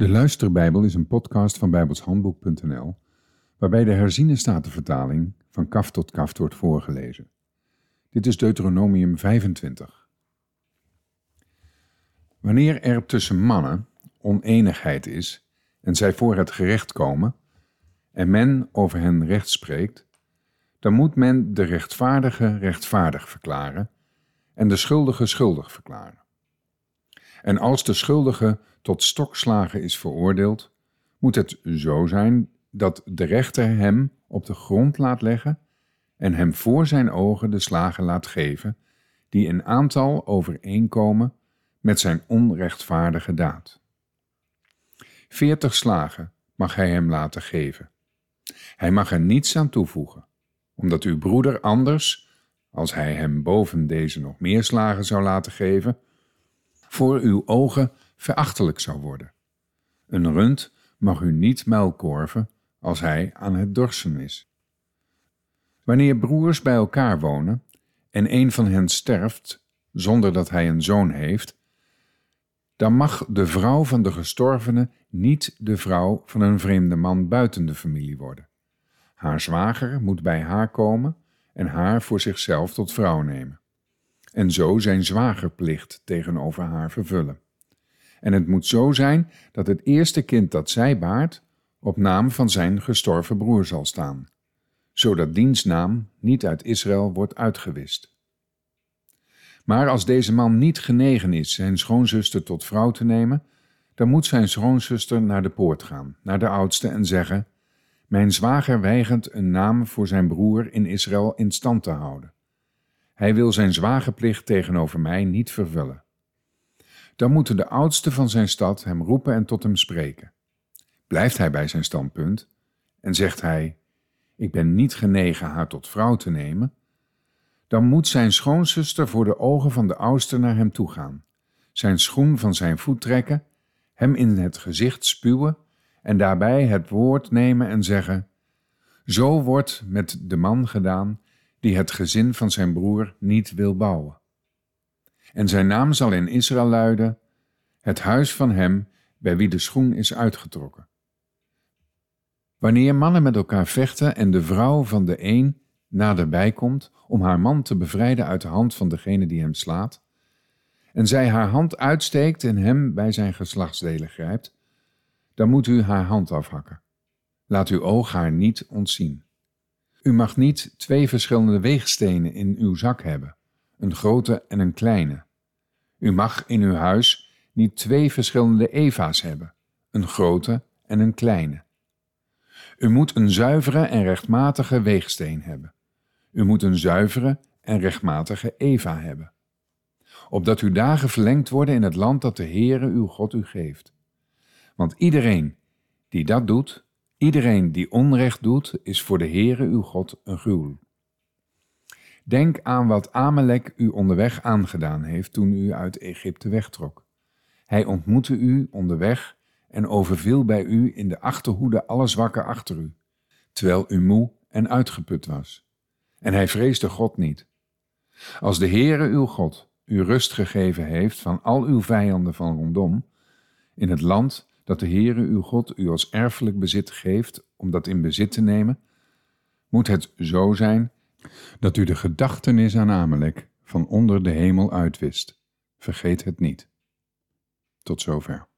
De Luisterbijbel is een podcast van bijbelshandboek.nl waarbij de herziene statenvertaling van kaf tot kaf wordt voorgelezen. Dit is Deuteronomium 25. Wanneer er tussen mannen oneenigheid is en zij voor het gerecht komen en men over hen recht spreekt, dan moet men de rechtvaardige rechtvaardig verklaren en de schuldige schuldig verklaren. En als de schuldige tot stokslagen is veroordeeld, moet het zo zijn dat de rechter hem op de grond laat leggen en hem voor zijn ogen de slagen laat geven, die in aantal overeenkomen met zijn onrechtvaardige daad. Veertig slagen mag hij hem laten geven. Hij mag er niets aan toevoegen, omdat uw broeder anders, als hij hem boven deze nog meer slagen zou laten geven, voor uw ogen verachtelijk zou worden. Een rund mag u niet muilkorven als hij aan het dorsen is. Wanneer broers bij elkaar wonen en een van hen sterft zonder dat hij een zoon heeft, dan mag de vrouw van de gestorvene niet de vrouw van een vreemde man buiten de familie worden. Haar zwager moet bij haar komen en haar voor zichzelf tot vrouw nemen. En zo zijn zwagerplicht tegenover haar vervullen. En het moet zo zijn dat het eerste kind dat zij baart op naam van zijn gestorven broer zal staan, zodat diens naam niet uit Israël wordt uitgewist. Maar als deze man niet genegen is zijn schoonzuster tot vrouw te nemen, dan moet zijn schoonzuster naar de poort gaan, naar de oudste en zeggen: Mijn zwager weigert een naam voor zijn broer in Israël in stand te houden. Hij wil zijn zwagerplicht tegenover mij niet vervullen. Dan moeten de oudsten van zijn stad hem roepen en tot hem spreken. Blijft hij bij zijn standpunt en zegt hij: Ik ben niet genegen haar tot vrouw te nemen, dan moet zijn schoonzuster voor de ogen van de oudste naar hem toe gaan, zijn schoen van zijn voet trekken, hem in het gezicht spuwen en daarbij het woord nemen en zeggen: Zo wordt met de man gedaan die het gezin van zijn broer niet wil bouwen. En zijn naam zal in Israël luiden: het huis van hem bij wie de schoen is uitgetrokken. Wanneer mannen met elkaar vechten en de vrouw van de een naderbij komt om haar man te bevrijden uit de hand van degene die hem slaat, en zij haar hand uitsteekt en hem bij zijn geslachtsdelen grijpt, dan moet u haar hand afhakken. Laat uw oog haar niet ontzien. U mag niet twee verschillende weegstenen in uw zak hebben, een grote en een kleine. U mag in uw huis niet twee verschillende Eva's hebben, een grote en een kleine. U moet een zuivere en rechtmatige weegsteen hebben. U moet een zuivere en rechtmatige Eva hebben. Opdat uw dagen verlengd worden in het land dat de Heere uw God u geeft. Want iedereen die dat doet, Iedereen die onrecht doet, is voor de Heere uw God een gruwel. Denk aan wat Amalek u onderweg aangedaan heeft toen u uit Egypte wegtrok. Hij ontmoette u onderweg en overviel bij u in de achterhoede alle zwakken achter u, terwijl u moe en uitgeput was. En hij vreesde God niet. Als de Heere uw God u rust gegeven heeft van al uw vijanden van rondom, in het land dat de Heere uw God u als erfelijk bezit geeft om dat in bezit te nemen, moet het zo zijn dat u de gedachtenis aan Amalek van onder de hemel uitwist. Vergeet het niet. Tot zover.